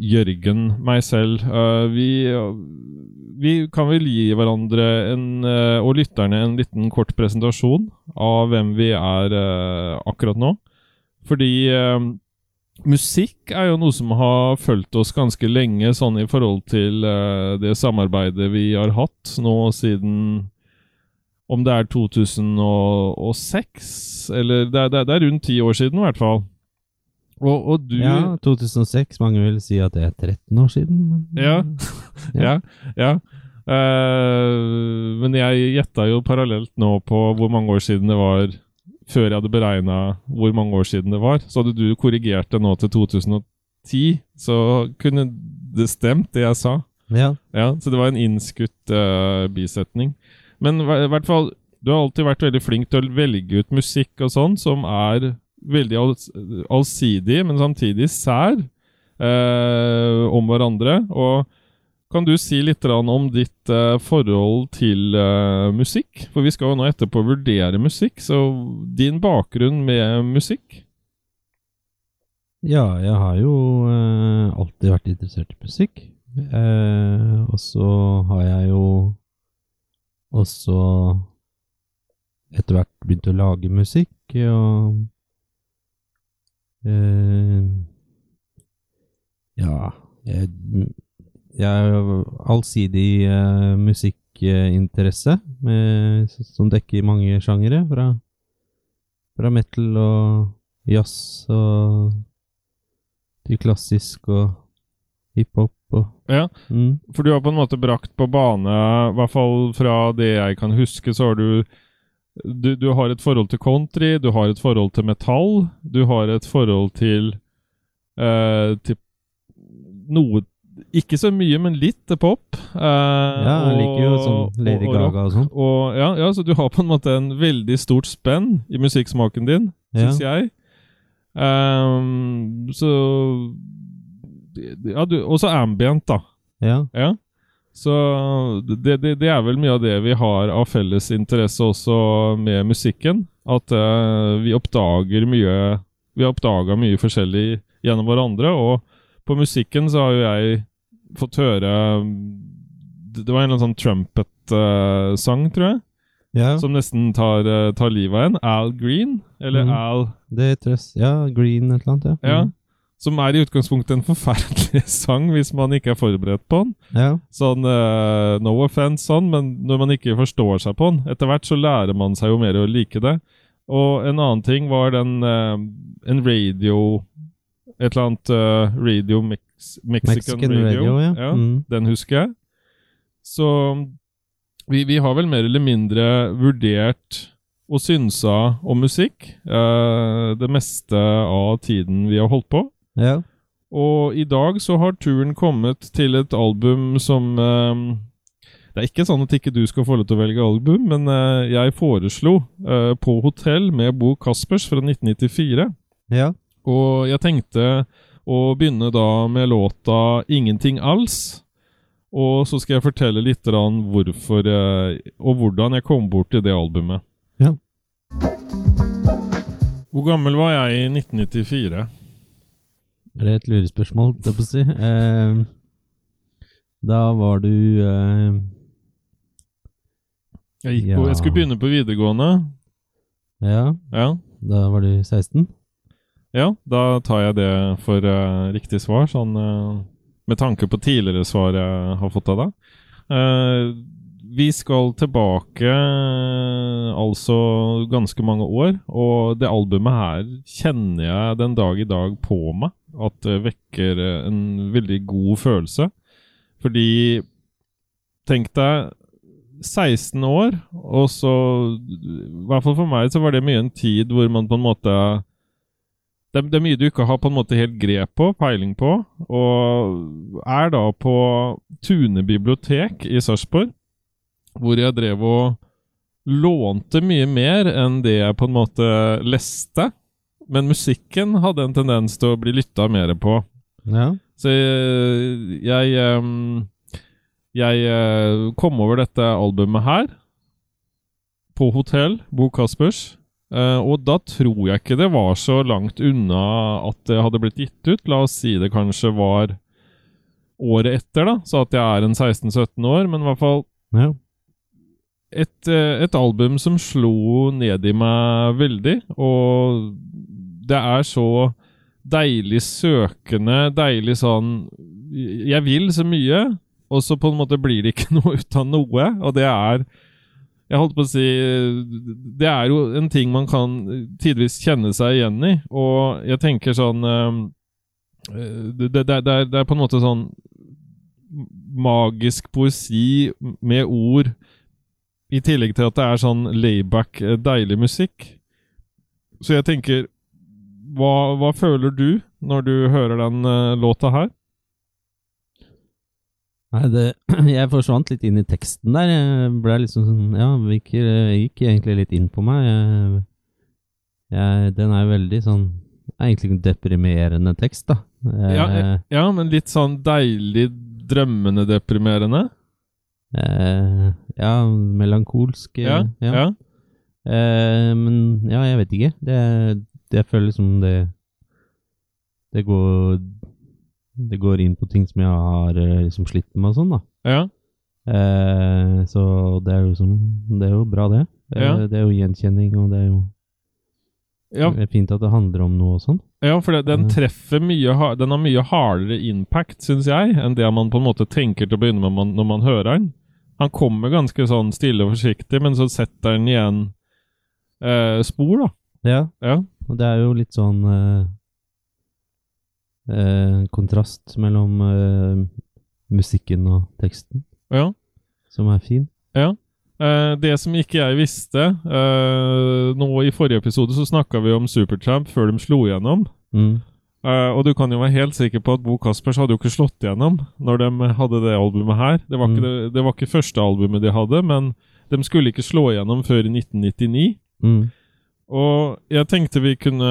Jørgen, meg selv. Eh, vi, vi kan vel gi hverandre en, eh, og lytterne en liten kort presentasjon av hvem vi er akkurat nå. Fordi musikk er jo noe som har fulgt oss ganske lenge, sånn i forhold til det samarbeidet vi har hatt nå siden om det er 2006, eller det er, det er rundt ti år siden i hvert fall. Og, og, du Ja, 2006. Mange vil si at det er 13 år siden. Ja. ja. ja. Uh, men jeg gjetta jo parallelt nå på hvor mange år siden det var før jeg hadde beregna hvor mange år siden det var. Så hadde du korrigert det nå til 2010, så kunne det stemt, det jeg sa. Ja. ja så det var en innskutt uh, bisetning. Men i hvert fall, du har alltid vært veldig flink til å velge ut musikk og sånn som er veldig allsidig, men samtidig sær eh, om hverandre. Og kan du si litt om ditt eh, forhold til eh, musikk? For vi skal jo nå etterpå vurdere musikk, så din bakgrunn med musikk? Ja, jeg har jo eh, alltid vært interessert i musikk. Eh, og så har jeg jo også etter hvert begynt å lage musikk. Og Uh, ja Jeg, jeg har allsidig uh, musikkinteresse som dekker mange sjangere. Fra, fra metal og jazz og til klassisk og hiphop. Og, ja, mm. for du har på en måte brakt på bane, i hvert fall fra det jeg kan huske, så har du du, du, har et forhold til country, du har et forhold til metall, du har et forhold til uh, Til noe Ikke så mye, men litt til pop. Uh, ja, jeg liker jo sånn Lady og, Gaga og sånn. Og, ja, ja, så du har på en måte en veldig stort spenn i musikksmaken din, syns ja. jeg. Um, så Ja, du Og så ambient, da. Ja. ja. Så det, det, det, er vel mye av det vi har av felles interesse også med musikken. At uh, vi oppdager mye Vi har oppdaga mye forskjellig gjennom hverandre. Og på musikken så har jo jeg fått høre Det var en eller annen sånn trumpet-sang, uh, tror jeg. Ja. Som nesten tar, uh, tar livet av en. Al Green. Eller mm. Al Det er Ja, Green et eller annet, ja. Ja. Som er i utgangspunktet en forferdelig sang hvis man ikke er forberedt på den. Ja. Sånn, uh, No offense, sånn, men når man ikke forstår seg på den Etter hvert så lærer man seg jo mer å like det. Og en annen ting var den uh, En radio Et eller annet uh, Radio mix, Mexican, Mexican, Radio. radio ja. ja mm. Den husker jeg. Så vi, vi, har vel mer eller mindre vurdert og synsa om musikk det meste av tiden vi har holdt på. Ja. Og i dag så har turen kommet til et album som um, Det er ikke sånn at ikke du skal få lov til å velge album, men uh, jeg foreslo uh, På hotell med Bo Kaspers fra 1994. Ja. Og jeg tenkte å begynne da med låta 'Ingenting Alls'. Og så skal jeg fortelle litt om hvorfor uh, og hvordan jeg kom bort til det albumet. Ja. Hvor gammel var jeg i 1994? Er det et lurespørsmål, det på å si? Eh, da var du eh, jeg, ja. på, jeg, skulle begynne på videregående. Ja. ja. Da var du 16? Ja, da tar jeg det for uh, riktig svar, sånn uh, med tanke på tidligere svar jeg har fått av deg. Uh, vi skal tilbake altså ganske mange år, og det albumet her kjenner jeg den dag i dag på meg at det vekker en veldig god følelse. Fordi Tenk deg 16 år, og så I hvert fall for meg så var det mye en tid hvor man på en måte det, det, er mye du ikke har på en måte helt grep på, peiling på, og er da på Tune bibliotek i Sarpsborg, hvor jeg drev og lånte mye mer enn det jeg på en måte leste men musikken hadde en tendens til å bli lytta mer på. Ja. Så jeg Jeg, jeg eh, kom over dette albumet her på hotell, Bo Kaspers, Eh, og da tror jeg ikke det var så langt unna at det hadde blitt gitt ut. La oss si det kanskje var året etter, da, så at jeg er en 16-17 år, men i hvert fall Ja. et, eh, et album som slo ned i meg veldig, og det er så deilig søkende, deilig sånn Jeg vil så mye, og så på en måte blir det ikke noe ut av noe, og det er jeg holdt på å si Det er jo en ting man kan tidvis kjenne seg igjen i, og jeg tenker sånn eh, det, det, det, er, det er på en måte sånn magisk poesi med ord, i tillegg til at det er sånn layback, eh, deilig musikk. Så jeg tenker Hva, hva føler du når du hører den uh, låta her? Nei, det, jeg forsvant litt inn i teksten der. Jeg ble liksom sånn Ja, gikk, gikk egentlig litt inn på meg. Jeg, jeg, den er veldig sånn Egentlig en deprimerende tekst, da. Ja, Eh, ja, men litt sånn deilig, drømmende deprimerende. eh, ja, melankolsk. Ja. Ja, ja. Eh, men ja, jeg vet ikke. Det jeg føler liksom det Det går Det går inn på ting som jeg har eh, liksom slitt med og sånn, da. ja. Eh, så det er jo som Det er jo bra, det. Det, Ja. det er jo gjenkjenning, og det er jo Ja, det er fint at det handler om noe og sånn. ja for det, den treffer mye Den har mye hardere impact, syns jeg, enn det man på en måte tenker til å begynne med man, når man hører den. Han kommer ganske sånn stille og forsiktig, men så setter han igjen eh, spor, da. Ja, Ja. Og det er jo litt sånn eh, eh, kontrast mellom eh, musikken og teksten, ja. som er fin. Ja. Eh, det som ikke jeg visste eh, Nå I forrige episode så snakka vi om Supertramp før de slo igjennom. Mm. Eh, og du kan jo være helt sikker på at Bo Kaspers hadde jo ikke slått igjennom når de hadde det albumet her. Det var, ikke, Mm. det, det var ikke første albumet de hadde, men de skulle ikke slå igjennom før i 1999. Mm. Og jeg tenkte vi kunne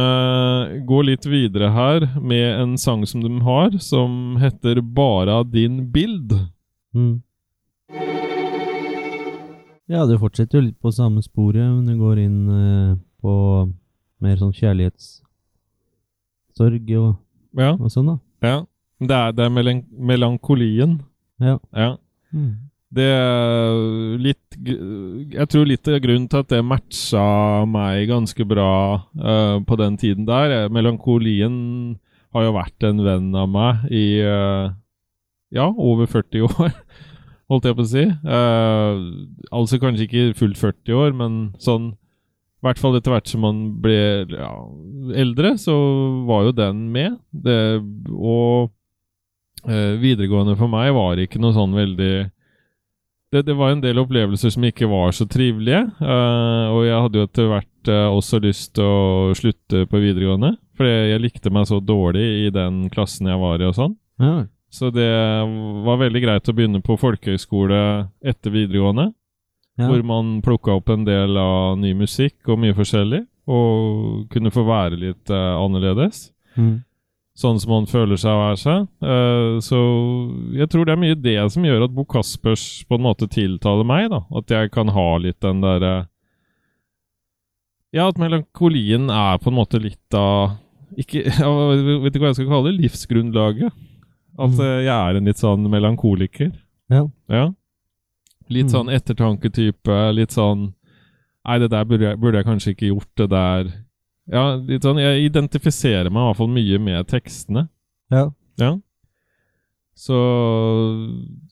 gå litt videre her med en sang som de har, som heter 'Bara din bild'. Mm. Ja, det fortsetter jo litt på samme sporet, men det går inn eh, på mer sånn kjærlighetssorg og, Ja. og sånn, da. ja. Det er, det er melankolien. Ja. Ja. Mm. Det litt Jeg tror litt av grunnen til at det matcha meg ganske bra uh, på den tiden der. Melankolien har jo vært en venn av meg i uh, ja, over 40 år, holdt jeg på å si. Uh, altså kanskje ikke fullt 40 år, men sånn I hvert fall etter hvert som man ble ja, eldre, så var jo den med. Det, og eh, videregående for meg var ikke noe sånn veldig det, det var en del opplevelser som ikke var så trivelige. Uh, og jeg hadde jo etter hvert uh, også lyst til å slutte på videregående. For jeg likte meg så dårlig i den klassen jeg var i og sånn. Ja. Så det var veldig greit å begynne på folkehøyskole etter videregående. Ja. Hvor man plukka opp en del av ny musikk og mye forskjellig. Og kunne få være litt uh, annerledes Mm. Sånn som han føler seg å være seg. Uh, så jeg tror det er mye det som gjør at Bo Kaspers på en måte tiltaler meg. da At jeg kan ha litt den derre Ja, at melankolien er på en måte litt av ikke, Jeg vet ikke hva jeg skal kalle det. Livsgrunnlaget. At Mm. eh, jeg er en litt sånn melankoliker. Ja. Ja. Litt Mm. sånn ettertanketype. Litt sånn Nei, det der burde jeg, burde jeg kanskje ikke gjort. Det der Ja, litt sånn Jeg identifiserer meg i hvert fall mye med tekstene. ja. Ja. Så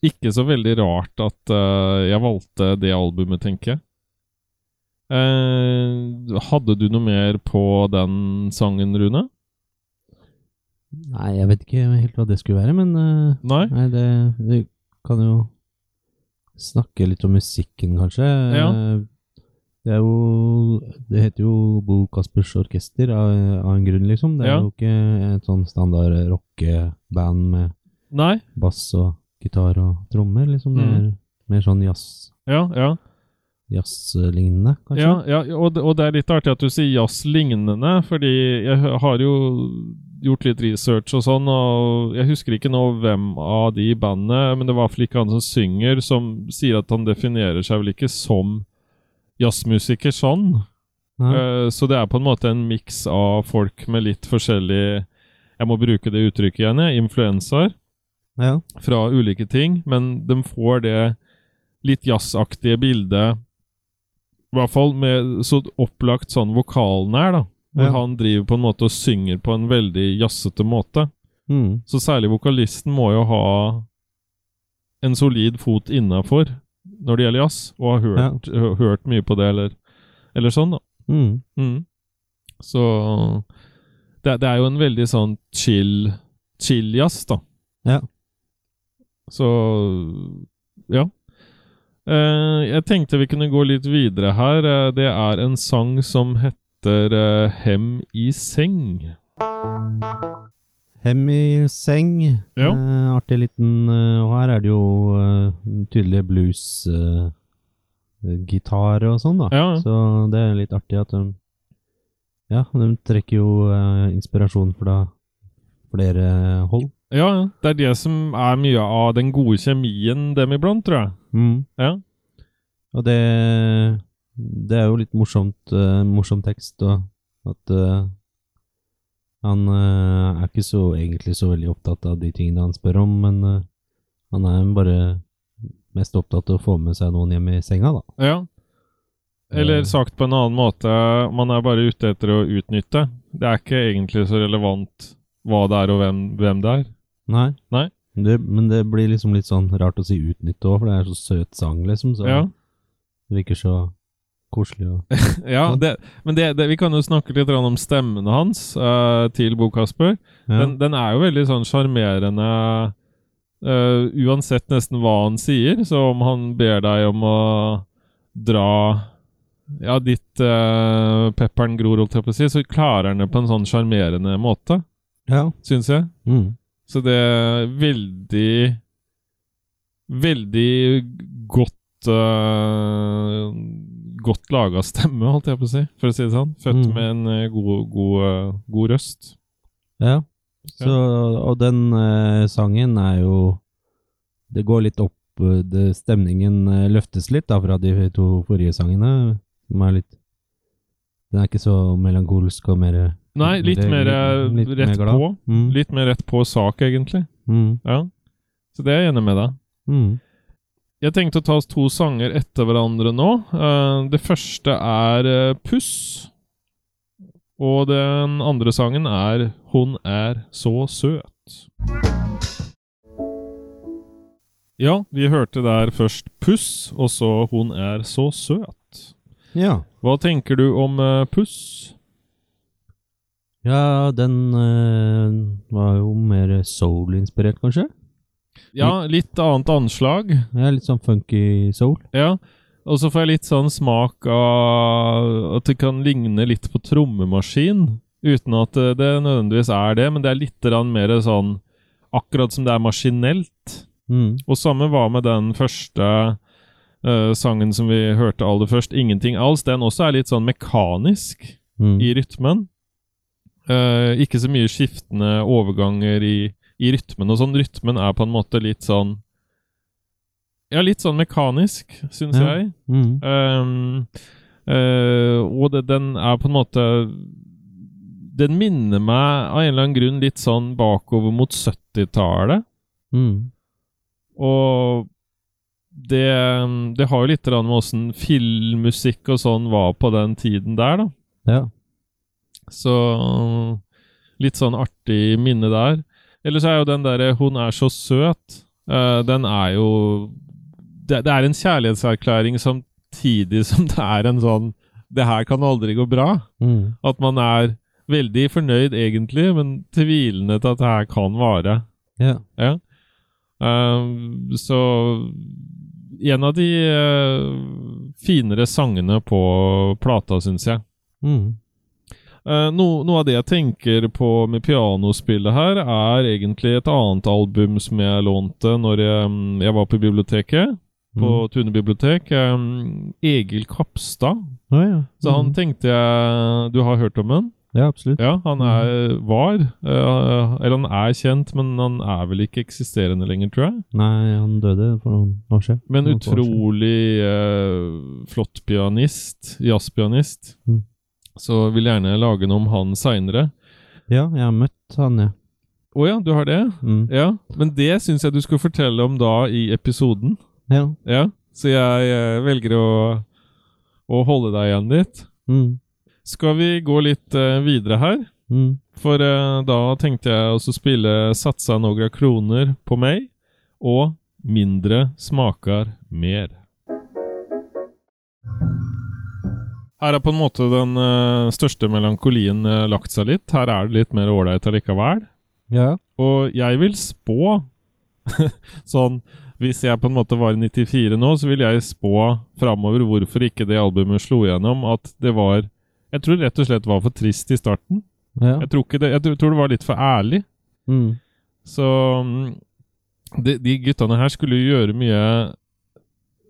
ikke så veldig rart at uh, jeg valgte det albumet, tenker jeg. Uh, hadde du noe mer på den sangen, Rune? Nei, jeg vet ikke helt hva det skulle være, men uh, Nei? Nei, det, vi kan jo snakke litt om musikken, kanskje. Ja. Det er jo Det heter jo Bo Kaspers Orkester av, av en grunn, liksom. Det er Ja. jo ikke et sånn standard rockeband med Nei? bass og gitar og trommer, liksom. Det Mm. er mer sånn jazz, Ja, ja. jazzlignende, kanskje. Ja, ja og, det, og det er litt artig at du sier jazz-lignende, fordi jeg har jo gjort litt research og sånn, og jeg husker ikke nå hvem av de i bandet, men det var i hvert fall ikke han som synger, som sier at han definerer seg vel ikke som jazzmusiker sånn. Mm. Uh, så det er på en måte en miks av folk med litt forskjellig Jeg må bruke det uttrykket igjen, jeg. Influensaer Ja. fra ulike ting, men de får det litt jazzaktige bildet I hvert fall med så opplagt sånn vokalen er, da. Hvor Ja. han driver på en måte og synger på en veldig jazzete måte. Mm. Så særlig vokalisten må jo ha en solid fot innafor når det gjelder jazz, og har hørt, ja. hørt mye på det, eller, eller sånn, da. Mm. Mm. Så det, det er jo en veldig sånn chill chill jazz, da. Ja. Så ja. Uh, jeg tenkte vi kunne gå litt videre her. Uh, det er en sang som heter uh, Hem i seng. Hem i seng. Ja. Eh, artig liten eh, Og her er det jo uh, tydelig blues-gitar og sånn, da. Ja. Så det er litt artig at de Ja, de trekker jo uh, inspirasjon fra flere hold. Ja, ja. det er det som er mye av den gode kjemien dem iblant, tror jeg. Mm. Ja. Og det Det er jo litt morsomt, eh, morsom tekst, og at eh, han eh, er ikke så egentlig så veldig opptatt av de tingene han spør om, men eh, han er bare mest opptatt av å få med seg noen hjem i senga, da. ja. Eller Eh. sagt på en annen måte, man er bare ute etter å utnytte. Det er ikke egentlig så relevant hva det er og hvem, hvem det er. Nei. Nei. Det, men det blir liksom litt sånn rart å si utnytte òg, for det er så søt sang, liksom. Så Ja. det virker så koselig og Ja, det, men det, det, vi kan jo snakke litt om stemmen hans uh, til Bo Kasper. ja. Den, den er jo veldig sånn sjarmerende uh, uansett nesten hva han sier. Så om han ber deg om å dra ja, ditt uh, pepperen gror, holdt jeg på å si, så klarer han det på en sånn sjarmerende måte, ja. syns jeg. Mm. Så det er veldig Veldig godt uh, Godt laga stemme, holdt jeg på å si, for å si det sånn. Født Mm. med en eh, god, god, eh, god røst. Ja. Så, og den uh, sangen er jo Det går litt opp det, Stemningen løftes litt da fra de to forrige sangene, som er litt Den er ikke så melankolsk og mer Nei, litt mer litt mer rett mer på. Mm. Litt mer rett på sak, egentlig. Mm. Ja. Så det er jeg enig med deg. Mm. Jeg tenkte å ta oss to sanger etter hverandre nå. Uh, det første er uh, Puss. Og den andre sangen er Hun er så søt. Ja, vi hørte der først Puss, og så Hun er så søt. Ja. Hva tenker du om uh, Puss? Ja, den var jo mer soul-inspirert, kanskje? Ja, litt annet anslag. Ja, litt sånn funky soul. Ja, og så får jeg litt sånn smak av at det kan ligne litt på trommemaskin, uten at det nødvendigvis er det, men det er litt mer sånn akkurat som det er maskinelt. Mm. Og samme var med den første uh, sangen som vi hørte aller først, 'Ingenting alls'. Den også er litt sånn mekanisk Mm. i rytmen. Uh, ikke så mye skiftende overganger i, i rytmen og sånn. Rytmen er på en måte litt sånn Ja, litt sånn mekanisk, syns Ja. jeg. Mm. Um, uh, og det, den er på en måte Den minner meg av en eller annen grunn litt sånn bakover mot 70-tallet. Mm. Og det, det har jo litt med åssen filmmusikk og sånn var på den tiden der, da. Ja. Så litt sånn artig minne der. Ellers er jo den derre 'Hun er så søt', uh, den er jo det, det er en kjærlighetserklæring samtidig som det er en sånn 'Det her kan aldri gå bra'. Mm. At man er veldig fornøyd egentlig, men tvilende til at det her kan vare. Ja. Ja. Ehm, så en av de uh, finere sangene på plata, syns jeg. Mm. Eh, no, noe av det jeg tenker på med pianospillet her, er egentlig et annet album som jeg lånte når jeg, mm, jeg var på biblioteket. På Mm. Tune bibliotek. Um, Egil Kapstad. Å, ja. Så han Mm. tenkte jeg Du har hørt om han? Ja, absolutt. Ja, han er, var uh, Eller han er kjent, men han er vel ikke eksisterende lenger, tror jeg. Nei, han døde for noen år siden. Men utrolig uh, flott pianist. Jazzpianist. Mm. Så vil jeg gjerne lage noe om han seinere. Ja, jeg har møtt han, ja. Å ja, du har det? Mm. Ja. Men det syns jeg du skal fortelle om da i episoden. Ja. Ja. Så jeg eh, velger å, å holde deg igjen litt. Mm. Skal vi gå litt uh, videre her? Mm. For uh, da tenkte jeg også spille 'Satsa nogra kroner på meg' og 'Mindre smaker mer'. Her er på en måte den uh, største melankolien uh, lagt seg litt. Her er det litt mer ålreit allikevel. Ja. Og jeg vil spå sånn Hvis jeg på en måte var i 94 nå, så vil jeg spå framover hvorfor ikke det albumet slo gjennom. At det var Jeg tror rett og slett var for trist i starten. Ja. Jeg tror, ikke det, jeg tror- det var litt for ærlig. Mm. Så mm, de, de guttene her skulle jo gjøre mye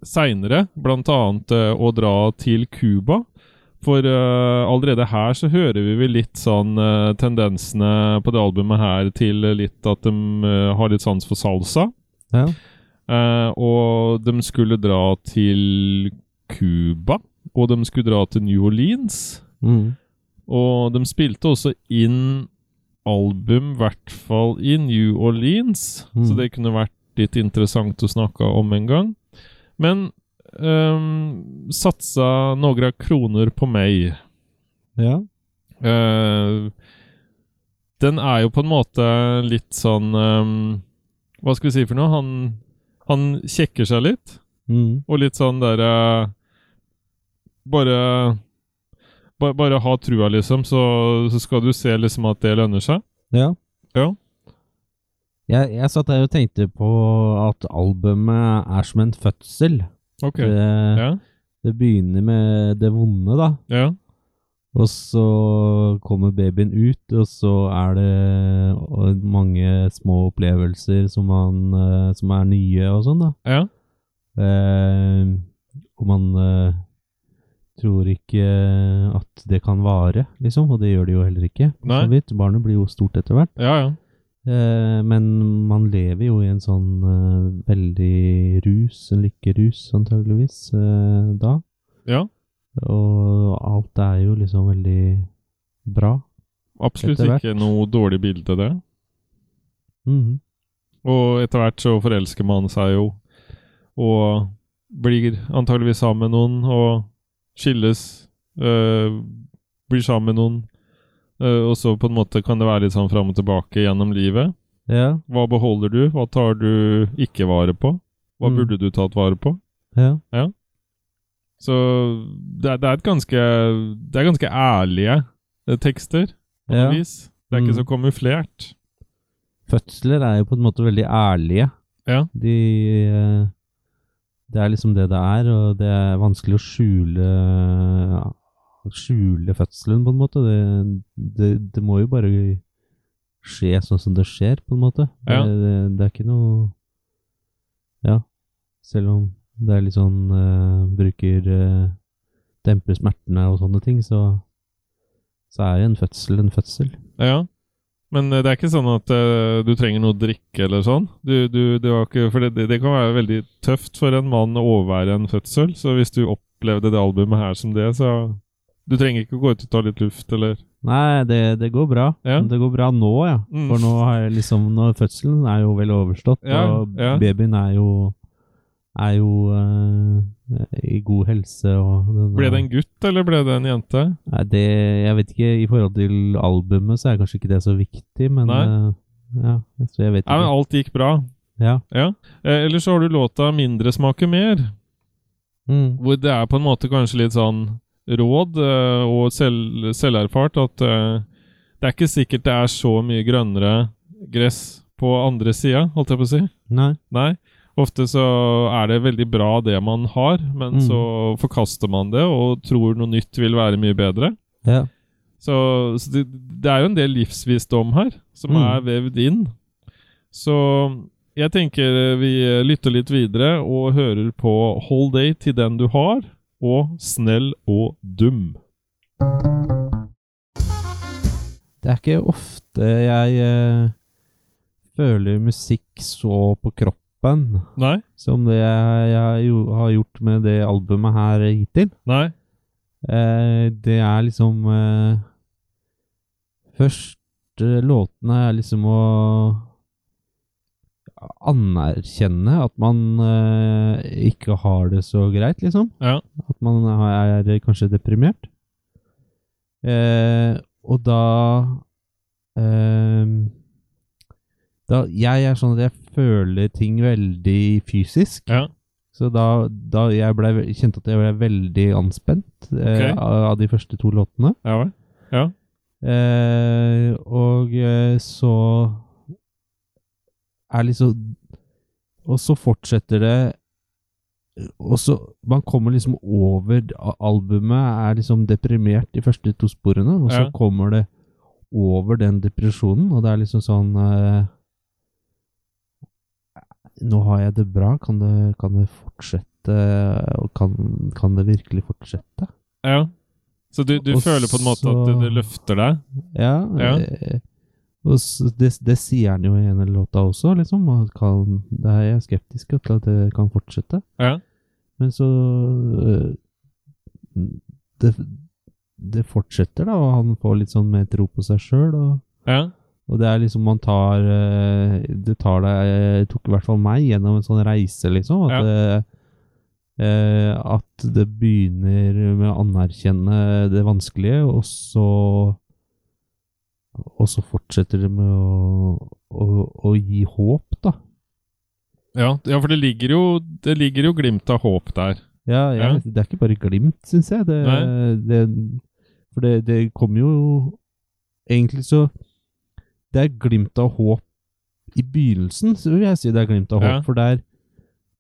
seinere, blant annet eh, å dra til Cuba. For uh, allerede her så hører vi vel litt sånn uh, tendensene på det albumet her til litt at de uh, har litt sans for salsa. Ja. Og de skulle dra til Cuba, og de skulle dra til New Orleans. Mm. Og de spilte også inn album, i hvert fall i New Orleans. Mm. Så det kunne vært litt interessant å snakke om en gang. Men um, satsa noen kroner på meg. Ja. Uh, den er jo på en måte litt sånn um, Hva skal vi si for noe? Han, han kjekker seg litt. Mm. Og litt sånn derre Bare ba, Bare ha trua, liksom, så, så skal du se liksom at det lønner seg. Ja. Ja. Jeg, jeg satt der og tenkte på at albumet er som en fødsel. Ok. Det, Ja. det begynner med det vonde, da. Ja. Og så kommer babyen ut, og så er det mange små opplevelser som, man, eh, som er nye og sånn, da. Ja. Eh, og man eh, tror ikke at det kan vare, liksom, og det gjør det jo heller ikke. Nei. Barnet blir jo stort etter hvert. Ja, ja. Eh, men man lever jo i en sånn eh, veldig rus, en lykkerus antageligvis, eh, da. Ja. Og alt er jo liksom veldig bra. Absolutt ikke noe dårlig bilde, det. Mhm. Og etter hvert så forelsker man seg jo, og blir antageligvis sammen med noen, og skilles, øh, blir sammen med noen, og så på en måte kan det være litt sånn fram og tilbake gjennom livet. Ja, Hva beholder du? Hva tar du ikke vare på? Hva Mm. burde du tatt vare på? ja. Så det er, det er et ganske Det er ganske ærlige eh, tekster, på Ja. noe vis. Det er ikke Mm. så kamuflert. Fødsler er jo på en måte veldig ærlige. Ja. De eh, Det er liksom det det er, og det er vanskelig å skjule Skjule fødselen, på en måte. Det, det, det må jo bare skje sånn som det skjer, på en måte. Ja. Det, det, er ikke noe Ja. Selv om det er litt sånn uh, Bruker uh, Demper smertene og sånne ting, så så er en fødsel en fødsel. Ja. Men eh, det er ikke sånn at uh, du trenger noe å drikke eller sånn. Du, du, det, ikke, for det, det, det kan være veldig tøft for en mann å overvære en fødsel. Så hvis du opplevde det albumet her som det, så Du trenger ikke gå ut og ta litt luft, eller Nei, det, det går bra. Ja. Det går bra nå, ja. Mm. For nå har jeg liksom nå, Fødselen er jo vel overstått, Ja, og ja. babyen er jo er jo uh, i god helse og den Ble det en gutt, eller ble det en jente? Nei, det, Jeg vet ikke, i forhold til albumet så er kanskje ikke det så viktig, men eh, ja, så jeg vet ikke. Nei, men alt gikk bra. Ja. Ja. Eh, Eller så har du låta 'Mindre smaker mer', Mm. hvor det er på en måte kanskje litt sånn råd eh, og selv, selverfart at eh, det er ikke sikkert det er så mye grønnere gress på andre sida, holdt jeg på å si. Nei. Nei. Ofte så er det veldig bra det man har, men Mm. så forkaster man det og tror noe nytt vil være mye bedre. Ja. Så, så det, det er jo en del livsvisdom her som Mm. er vevd inn. Så jeg tenker vi lytter litt videre og hører på Hold Day til den du har, og Snell og dum. Det er ikke ofte jeg eh, føler musikk så på kroppen Nei? som det jeg, jeg jo, har gjort med det albumet her hittil. Nei? Eh, det er liksom eh, Første låtene er liksom å anerkjenne at man uh, ikke har det så greit, liksom. Ja. At man er kanskje deprimert. Uh, og da uh, da, Jeg er sånn at jeg føler ting veldig fysisk. Ja. Så da, da jeg ble, kjente at jeg ble veldig anspent eh, Ok. av, av de første to låtene. Ja? Ja. Og så er liksom Og så fortsetter det Og så Man kommer liksom over Albumet er liksom deprimert de første to sporene, og så Ja. kommer det over den depresjonen, og det er liksom sånn eh, Nå har jeg det bra, kan det, kan det fortsette? Kan, kan det virkelig fortsette? ja. Så du, du føler på en måte at det, så- det løfter deg? Ja, Ja. eh, og det, det sier han jo i ene låta også, liksom. og Kan, det er jeg skeptisk til at det kan fortsette. Ja. Men så eh, det, det fortsetter, da, og han får litt sånn mer tro på seg sjøl. Og, Ja. og det er liksom man tar eh, Det tar deg Det tok i hvert fall meg gjennom en sånn reise, liksom. At, Ja. det, at det begynner med å anerkjenne det vanskelige, og så Og så fortsetter det med å, å, å gi håp, da. Ja, ja, for det ligger, jo, det ligger jo glimt av håp der. Ja, ja, Ja. det er ikke bare glimt, syns jeg. Det, det, for det, det kommer jo Egentlig så Det er glimt av håp i begynnelsen, så vil jeg si det er glimt av håp. For, det er,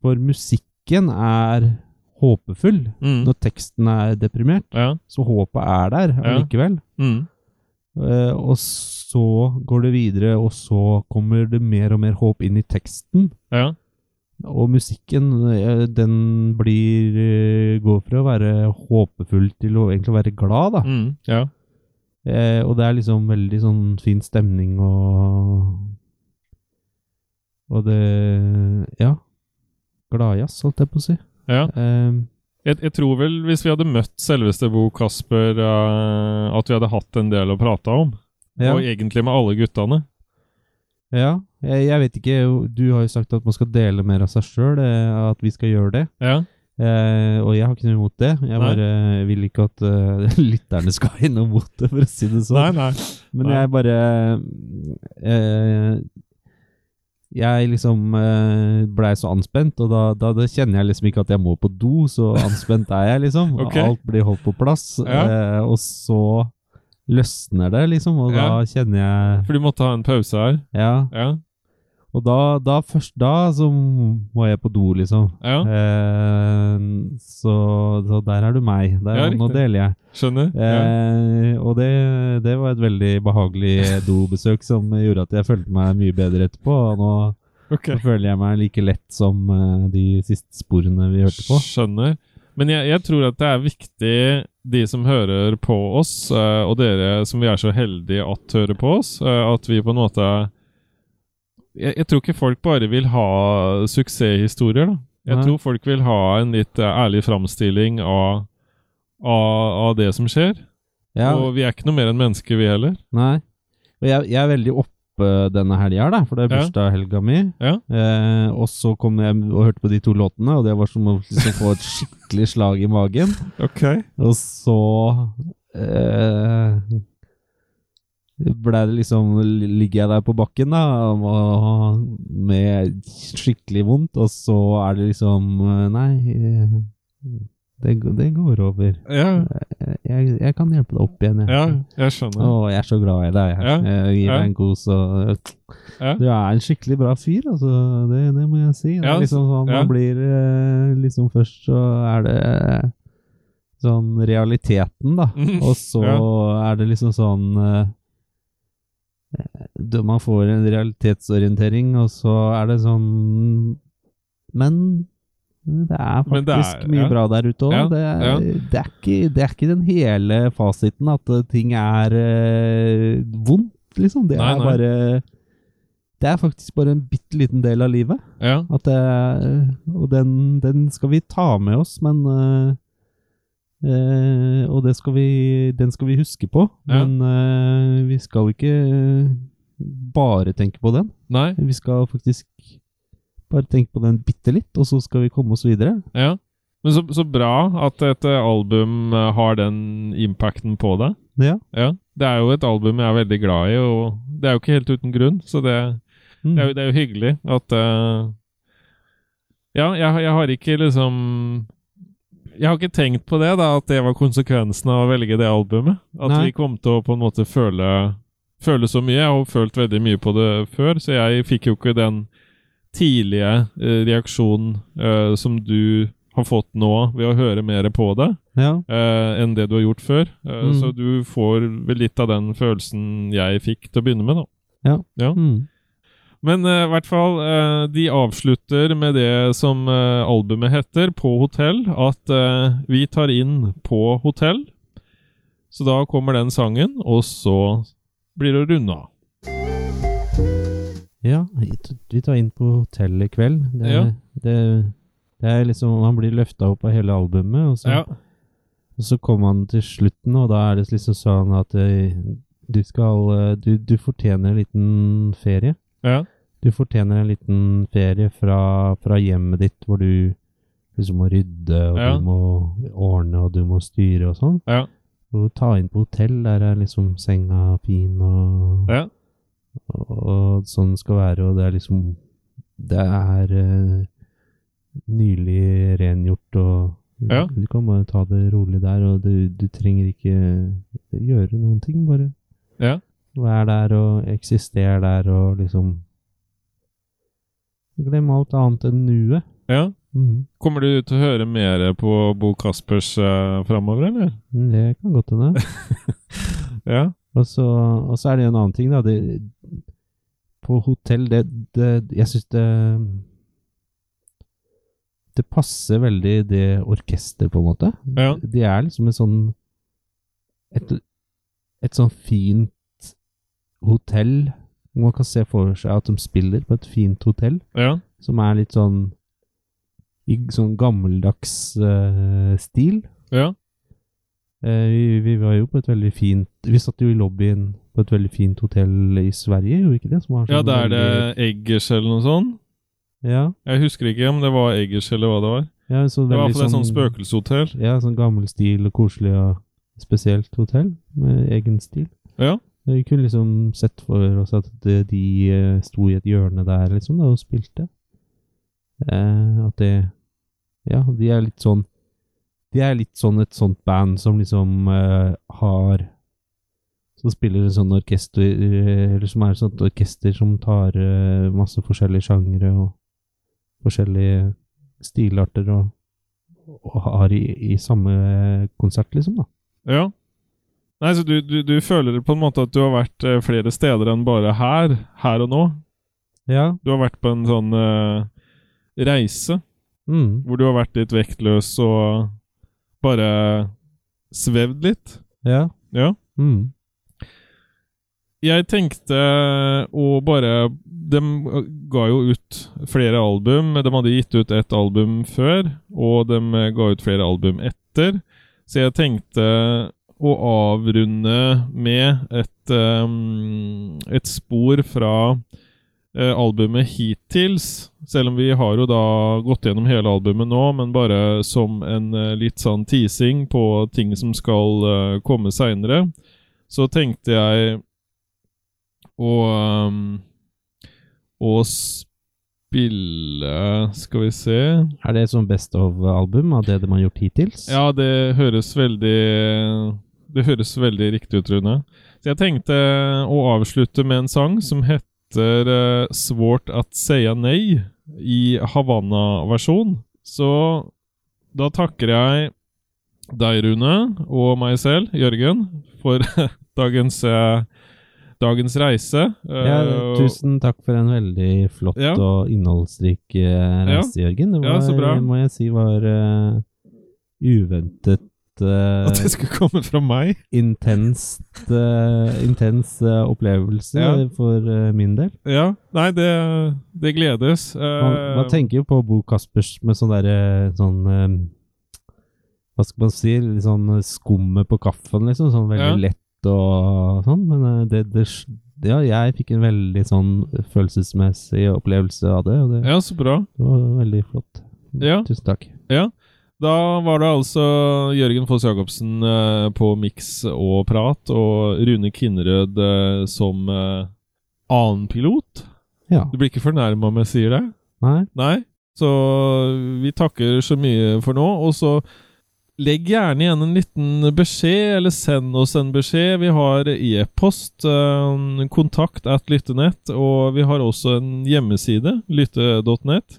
for musikken er håpefull Mm. når teksten er deprimert. Ja. Så håpet er der allikevel. Mm. Uh, og så går det videre, og så kommer det mer og mer håp inn i teksten. Ja. Og musikken, eh, den blir eh, går fra å være håpefull til å egentlig være glad, da. Mm. Ja. Eh, og det er liksom veldig sånn fin stemning og Og det Ja. Gladjazz, holdt jeg på å si. ja. Eh, Jeg, jeg tror vel hvis vi hadde møtt selveste Bo Kasper, eh, at vi hadde hatt en del å prate om. Ja. Og egentlig med alle guttene. ja. Jeg, jeg vet ikke, du har jo sagt at man skal dele mer av seg sjøl, eh, at vi skal gjøre det. Ja. Eh, og jeg har ikke noe imot det. Jeg Nei. vil ikke at uh, lytterne skal ha noe imot det, for å si det sånn. Nei, nei. Men jeg bare eh, Jeg liksom eh, blei så anspent, og da, da, da kjenner jeg liksom ikke at jeg må på do, så anspent er jeg, liksom. okay. Alt blir holdt på plass. Ja. Eh, og så løsner det, liksom, og da kjenner jeg For du måtte ha en pause her. Ja. Ja. Og da, da først da så må jeg på do, liksom. Ja. Eh, så, så der er du meg. Der, Ja, nå deler jeg. Skjønner. Ja. Eh, og det, det var et veldig behagelig dobesøk som gjorde at jeg følte meg mye bedre etterpå. Og nå okay. nå føler jeg meg like lett som eh, de siste sporene vi hørte på. Skjønner. Men jeg, jeg tror at det er viktig, de som hører på oss, eh, og dere som vi er så heldige at hører på oss, eh, at vi på en måte jeg, jeg tror ikke folk bare vil ha suksesshistorier, da. Jeg Nei. tror folk vil ha en litt eh, ærlig framstilling av, av, av det som skjer. Ja, Og vi er ikke noe mer enn mennesker, vi heller. nei. Og jeg, jeg er veldig oppe denne helga, da, for det er bursdagshelga mi. Ja. Eh, og så kom jeg og hørte på de to låtene, og det var som å liksom få et skikkelig slag i magen. Ok. Og så eh, ble det liksom Ligger jeg der på bakken, da, med skikkelig vondt, og så er det liksom eh, Nei, eh, det, det går over. Ja, Jeg, jeg kan hjelpe deg opp igjen, jeg. ja jeg skjønner. Å, jeg er så glad i deg. Jeg, Ja, jeg gir deg en kos og Ja. Du er en skikkelig bra fyr, altså. Det, det må jeg si. Det Ja, er liksom sånn. Man blir eh, liksom Først så er det sånn realiteten, da. Mhm, Og så er det liksom sånn eh, Man får en realitetsorientering, og så er det sånn Men det er faktisk det er- mye ja. bra der ute òg. Ja, det, ja. det, det er ikke den hele fasiten at eh, ting er eh, vondt, liksom. Det Nei, er nei. bare Det er faktisk bare en bitte liten del av livet. Ja. At det, og den, den skal vi ta med oss, men eh, Eh, og det skal vi, den skal vi huske på. Men vi skal ikke bare tenke på den. Nei? Vi skal faktisk bare tenk på den bitte litt, og så skal vi komme oss videre. Ja. Men så, så bra at et eh, album eh, har den impacten på deg. Ja. Ja. Det er jo et album jeg er veldig glad i, og det er jo ikke helt uten grunn, så det, Mm. det, er, jo, det er jo hyggelig at uh, Ja, jeg, jeg har ikke liksom Jeg har ikke tenkt på det, da, at det var konsekvensen av å velge det albumet. At Nei. vi kom til å på en måte føle, føle så mye. Jeg har følt veldig mye på det før, så jeg fikk jo ikke den tidlige eh, reaksjon eh, som du har fått nå ved å høre mer på det, Ja. eh, enn det du har gjort før. Eh, Mm. Så du får vel litt av den følelsen jeg fikk til å begynne med, da. Ja. Ja. Mm. Men eh, i hvert fall, eh, de avslutter med det som albumet heter, På hotell, at vi tar inn på hotell. Så da kommer den sangen, og så blir det runde av. Ja, vi tar inn på hotell i kveld. Det, Ja. det, det er liksom Han blir løfta opp av hele albumet, og så, Ja. og så kommer han til slutten, og da er det liksom sånn at eh, du skal eh, Du, du fortjener en liten ferie. Ja. Du fortjener en liten ferie fra, fra hjemmet ditt, hvor du liksom må rydde, og Ja. du må ordne, og du må styre og sånn. Ja. Og ta inn på hotell, der er liksom senga fin, og, Ja. Og, sånn det skal være, og det er liksom Det er uh, nylig rengjort, og Ja. du kan bare ta det rolig der, og du, du trenger ikke gjøre noen ting, bare Ja. Vær der og eksister der og liksom Glem alt annet enn nuet. ja. Mhm. Kommer du til å høre mer på Bo Kaspers uh, framover, eller? Mm, Det kan godt hende. Ja. Og så, og så er det en annen ting, da. Det, på hotell, det, det Jeg syns det Det passer veldig det orkesteret, på en måte. Ja. Det er liksom en sånn Et, et sånn fint hotell. Man kan se for seg at de spiller på et fint hotell, Ja. som er litt sånn i sånn gammeldags uh, stil. Ja. Eh, vi, vi var jo på et veldig fint Vi satt jo i lobbyen på et veldig fint hotell i Sverige, gjorde ikke det? Som var ja, sånn da er det veldig- Eggers eller noe sånt. Ja, Jeg husker ikke om det var Eggers eller hva det var. ja så Det var i veldig hvert fall et sånt spøkelseshotell. Ja, sånn gammel stil og koselig og spesielt hotell med egen stil. Ja. Vi kunne liksom sett for oss at de, de eh, sto i et hjørne der liksom da, og spilte. Eh, at det Ja, de er litt sånn De er litt sånn et sånt band som liksom uh, har Som spiller en sånn orkester Eller som er et sånt orkester som tar uh, masse forskjellige sjangre og forskjellige stilarter og, og har i, i samme konsert, liksom, da. Ja. Nei, så du, du, du føler på en måte at du har vært eh, flere steder enn bare her, her og nå? Ja. Du har vært på en sånn uh, reise Mm. hvor du har vært litt vektløs og bare svevd litt? Ja. Ja. Mm. Jeg tenkte å bare De ga jo ut flere album. De hadde gitt ut et album før, og de ga ut flere album etter. Så jeg tenkte å avrunde med et, um, et spor fra albumet hittils. Selv om vi har jo da gått gjennom hele albumet nå, men bare som en eh, litt sånn teasing på ting som skal eh, komme seinere, så tenkte jeg å um, Å spille Skal vi se Er det sånn best of-album av det de har gjort hittils? Ja, det høres veldig Det høres veldig riktig ut, Rune. Så jeg tenkte å avslutte med en sang som heter uh, 'Svårt at seia nei' i Havanna-versjon. Så da takker jeg deg, Rune, og meg selv, Jørgen, for dagens, eh, dagens reise. Ja, Eh, tusen takk for en veldig flott Ja. og innholdsrik reise, reise, Jørgen. Det Ja, var, så bra. må jeg si, var uh, uventet eh, At det skulle komme fra meg. intenst uh, intens uh, opplevelse Ja. for min del. Ja. Nei, det, det gledes. Man, man tenker jo på Bo Kaspers med sånn derre sånn Hva skal man si? Litt sånn skummet på kaffen, liksom. Sånn veldig Ja. lett og sånn. Men det, det Ja, jeg fikk en veldig sånn følelsesmessig opplevelse av det, det, Ja, så bra. det var veldig flott. Ja. Tusen takk. Ja. Da var det altså Jørgen Foss Jacobsen eh, på miks og prat, og Rune Kinnerød eh, som eh, annenpilot. Ja. Du blir ikke fornærma om jeg sier det? Nei? Nei? Så vi takker så mye for nå, og så legg gjerne igjen en liten beskjed, eller send oss en beskjed. Vi har e-post, kontakt at lyttenett, og vi har også en hjemmeside, lytte.nett.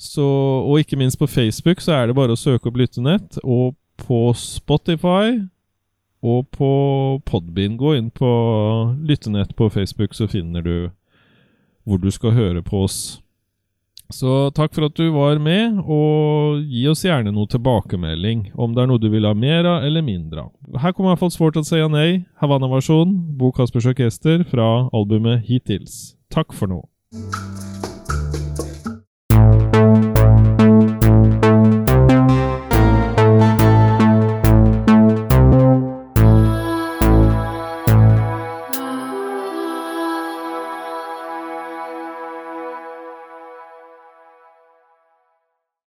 Så, og ikke minst på Facebook så er det bare å søke opp Lyttenett, og på Spotify og på Podbean. Gå inn på Lyttenett på Facebook, så finner du hvor du skal høre på oss. Så takk for at du var med, og gi oss gjerne noe tilbakemelding om det er noe du vil ha mer av eller mindre av. Her kommer iallfall Svårt å si nei, Havanna-versjon, Bo Kaspers Orkester fra albumet Hittils. Takk for nå.